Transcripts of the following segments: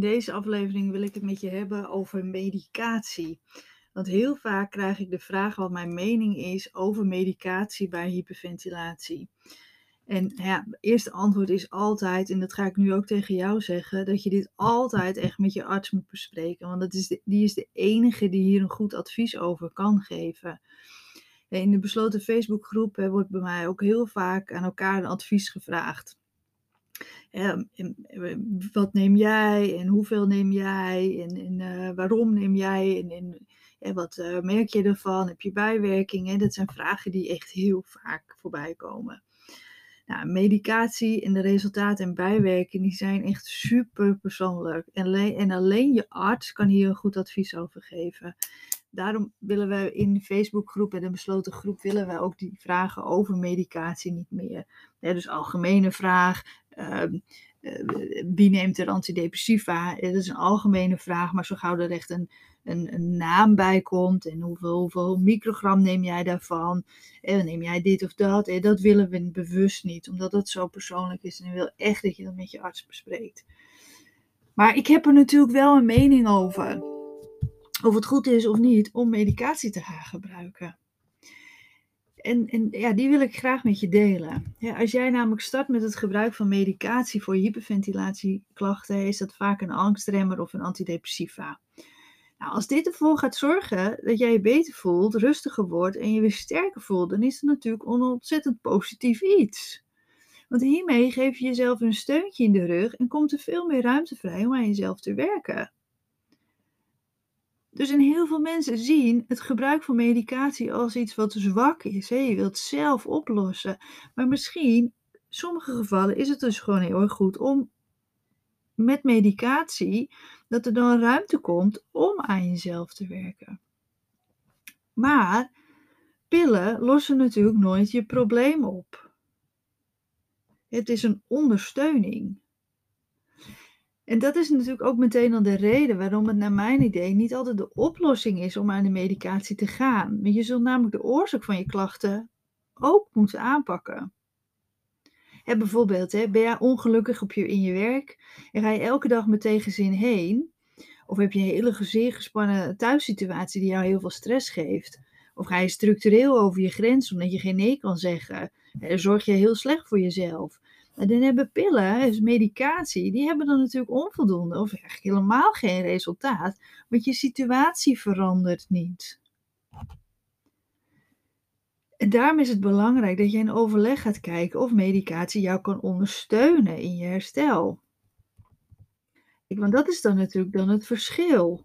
In deze aflevering wil ik het met je hebben over medicatie. Want heel vaak krijg ik de vraag wat mijn mening is over medicatie bij hyperventilatie. En ja, het eerste antwoord is altijd, en dat ga ik nu ook tegen jou zeggen, dat je dit altijd echt met je arts moet bespreken. Want dat is die is de enige die hier een goed advies over kan geven. In de besloten Facebookgroep wordt bij mij ook heel vaak aan elkaar een advies gevraagd. Ja, wat neem jij en hoeveel neem jij en, en uh, waarom neem jij en, wat uh, merk je ervan? Heb je bijwerkingen? Dat zijn vragen die echt heel vaak voorbij komen. Nou, medicatie en de resultaten en bijwerkingen die zijn echt super persoonlijk. En en alleen je arts kan hier een goed advies over geven. Daarom willen we in de Facebookgroep en de besloten groep willen we ook die vragen over medicatie niet meer. Dus algemene vraag. Ehm, eh, wie neemt er antidepressiva? Dat is een algemene vraag, maar zo gauw er echt een, een, naam bij komt en hoeveel, hoeveel, microgram neem jij daarvan? En neem jij dit of dat? Dat willen we bewust niet, omdat dat zo persoonlijk is en ik wil echt dat je dat met je arts bespreekt. Maar ik heb er natuurlijk wel een mening over. Of het goed is of niet om medicatie te gaan gebruiken. En, en ja, die wil ik graag met je delen. Als jij namelijk start met het gebruik van medicatie voor hyperventilatieklachten, is dat vaak een angstremmer of een antidepressiva. Nou, als dit ervoor gaat zorgen dat jij je beter voelt, rustiger wordt en je weer sterker voelt, dan is het natuurlijk een ontzettend positief iets. Want hiermee geef je jezelf een steuntje in de rug en komt er veel meer ruimte vrij om aan jezelf te werken. Dus in heel veel mensen zien het gebruik van medicatie als iets wat zwak is. Hè? Je wilt zelf oplossen. Maar misschien, in sommige gevallen, is het dus gewoon heel erg goed om met medicatie, dat er dan ruimte komt om aan jezelf te werken. Maar pillen lossen natuurlijk nooit je probleem op. Het is een ondersteuning. En dat is natuurlijk ook meteen al de reden waarom het naar mijn idee niet altijd de oplossing is om aan de medicatie te gaan. Want je zult namelijk de oorzaak van je klachten ook moeten aanpakken. Hè, bijvoorbeeld, hè, ben jij ongelukkig op je, in je werk en ga je elke dag met tegenzin heen? Of heb je een hele zeer gespannen thuissituatie die jou heel veel stress geeft? Of ga je structureel over je grens omdat je geen nee kan zeggen? En zorg je heel slecht voor jezelf? Dan hebben pillen, dus medicatie, die hebben dan natuurlijk onvoldoende of eigenlijk helemaal geen resultaat, want je situatie verandert niet. En daarom is het belangrijk dat je in overleg gaat kijken of medicatie jou kan ondersteunen in je herstel. Want dat is dan natuurlijk dan het verschil.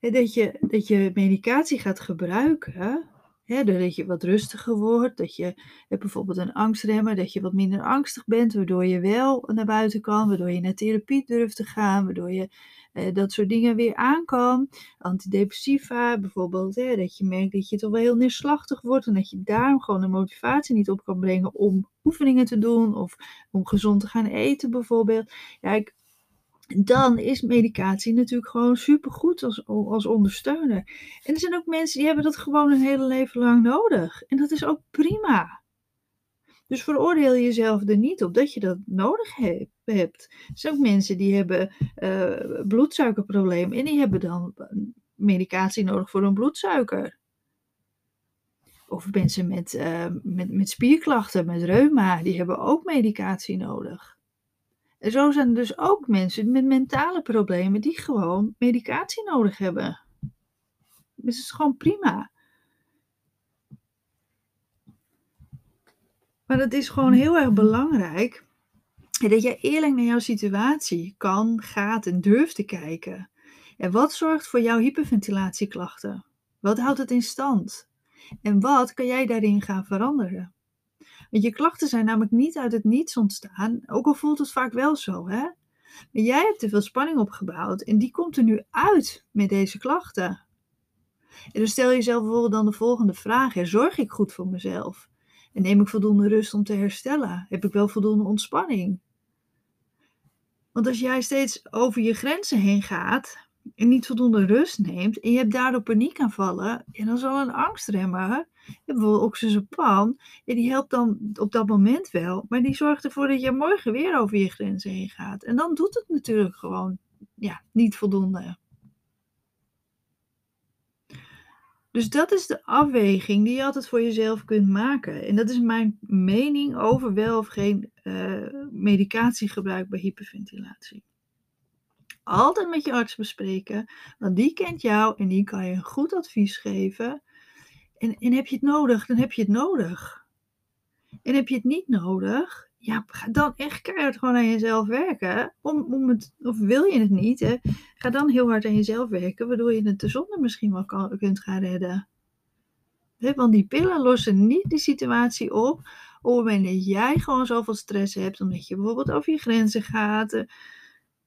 Dat je, dat je medicatie gaat gebruiken Hè, doordat je wat rustiger wordt, dat je hebt bijvoorbeeld een angstremmer, dat je wat minder angstig bent, waardoor je wel naar buiten kan, waardoor je naar therapie durft te gaan, waardoor je eh, dat soort dingen weer aan kan. Antidepressiva bijvoorbeeld, dat je merkt dat je toch wel heel neerslachtig wordt en dat je daarom gewoon de motivatie niet op kan brengen om oefeningen te doen of om gezond te gaan eten bijvoorbeeld. Ja, ik, dan is medicatie natuurlijk gewoon supergoed als, als ondersteuner. En er zijn ook mensen die hebben dat gewoon een hele leven lang nodig. En dat is ook prima. Dus veroordeel jezelf er niet op dat je dat nodig hebt. Er zijn ook mensen die hebben uh, bloedsuikerprobleem en die hebben dan medicatie nodig voor hun bloedsuiker. Of mensen met, uh, met, met spierklachten, met reuma, die hebben ook medicatie nodig. En zo zijn er dus ook mensen met mentale problemen die gewoon medicatie nodig hebben. Dus het is gewoon prima. Maar het is gewoon heel erg belangrijk dat je eerlijk naar jouw situatie kan, gaat en durft te kijken. En wat zorgt voor jouw hyperventilatieklachten? Wat houdt het in stand? En wat kan jij daarin gaan veranderen? Want je klachten zijn namelijk niet uit het niets ontstaan, ook al voelt het vaak wel zo, hè? Maar jij hebt te veel spanning opgebouwd en die komt er nu uit met deze klachten. En dan stel je jezelf bijvoorbeeld dan de volgende vraag: zorg ik goed voor mezelf? En neem ik voldoende rust om te herstellen? Heb ik wel voldoende ontspanning? Want als jij steeds over je grenzen heen gaat en niet voldoende rust neemt en je hebt daardoor paniekaanvallen, en dan zal een angstremmer bijvoorbeeld oxazepam, ja, die helpt dan op dat moment wel, maar die zorgt ervoor dat je morgen weer over je grenzen heen gaat. En dan doet het natuurlijk gewoon ja, niet voldoende. Dus dat is de afweging die je altijd voor jezelf kunt maken. En dat is mijn mening over wel of geen uh, medicatiegebruik bij hyperventilatie. Altijd met je arts bespreken, want die kent jou en die kan je een goed advies geven. En, en heb je het nodig, dan heb je het nodig. En heb je het niet nodig, ja, ga dan echt keihard gewoon aan jezelf werken. Om, om het, of wil je het niet, hè, ga dan heel hard aan jezelf werken, waardoor je het de zonde misschien wel kunt gaan redden. want die pillen lossen niet die situatie op op het moment dat jij gewoon zoveel stress hebt, omdat je bijvoorbeeld over je grenzen gaat, eh,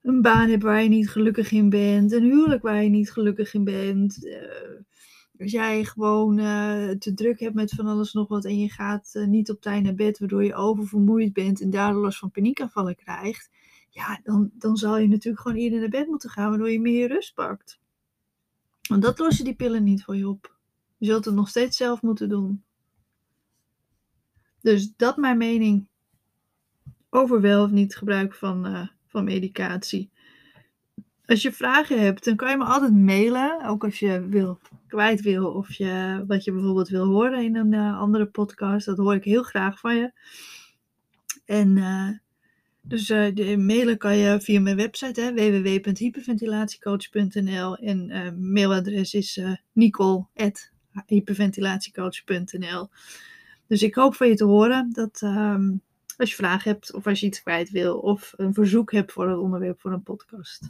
een baan hebt waar je niet gelukkig in bent, een huwelijk waar je niet gelukkig in bent. Als jij gewoon uh, te druk hebt met van alles nog wat en je gaat uh, niet op tijd naar bed, waardoor je oververmoeid bent en daardoor last van paniekaanvallen krijgt, ja, dan, dan zal je natuurlijk gewoon eerder naar bed moeten gaan, waardoor je meer rust pakt. Want dat lossen die pillen niet voor je op. Je zult het nog steeds zelf moeten doen. Dus dat mijn mening over wel of niet gebruik van, uh, van medicatie. Als je vragen hebt, dan kan je me altijd mailen. Ook als je wil, kwijt wil of je, wat je bijvoorbeeld wil horen in een uh, andere podcast. Dat hoor ik heel graag van je. En uh, dus uh, de mailen kan je via mijn website www.hyperventilatiecoach.nl en mailadres is nicole.hyperventilatiecoach.nl Dus ik hoop van je te horen dat um, als je vragen hebt of als je iets kwijt wil of een verzoek hebt voor het onderwerp voor een podcast.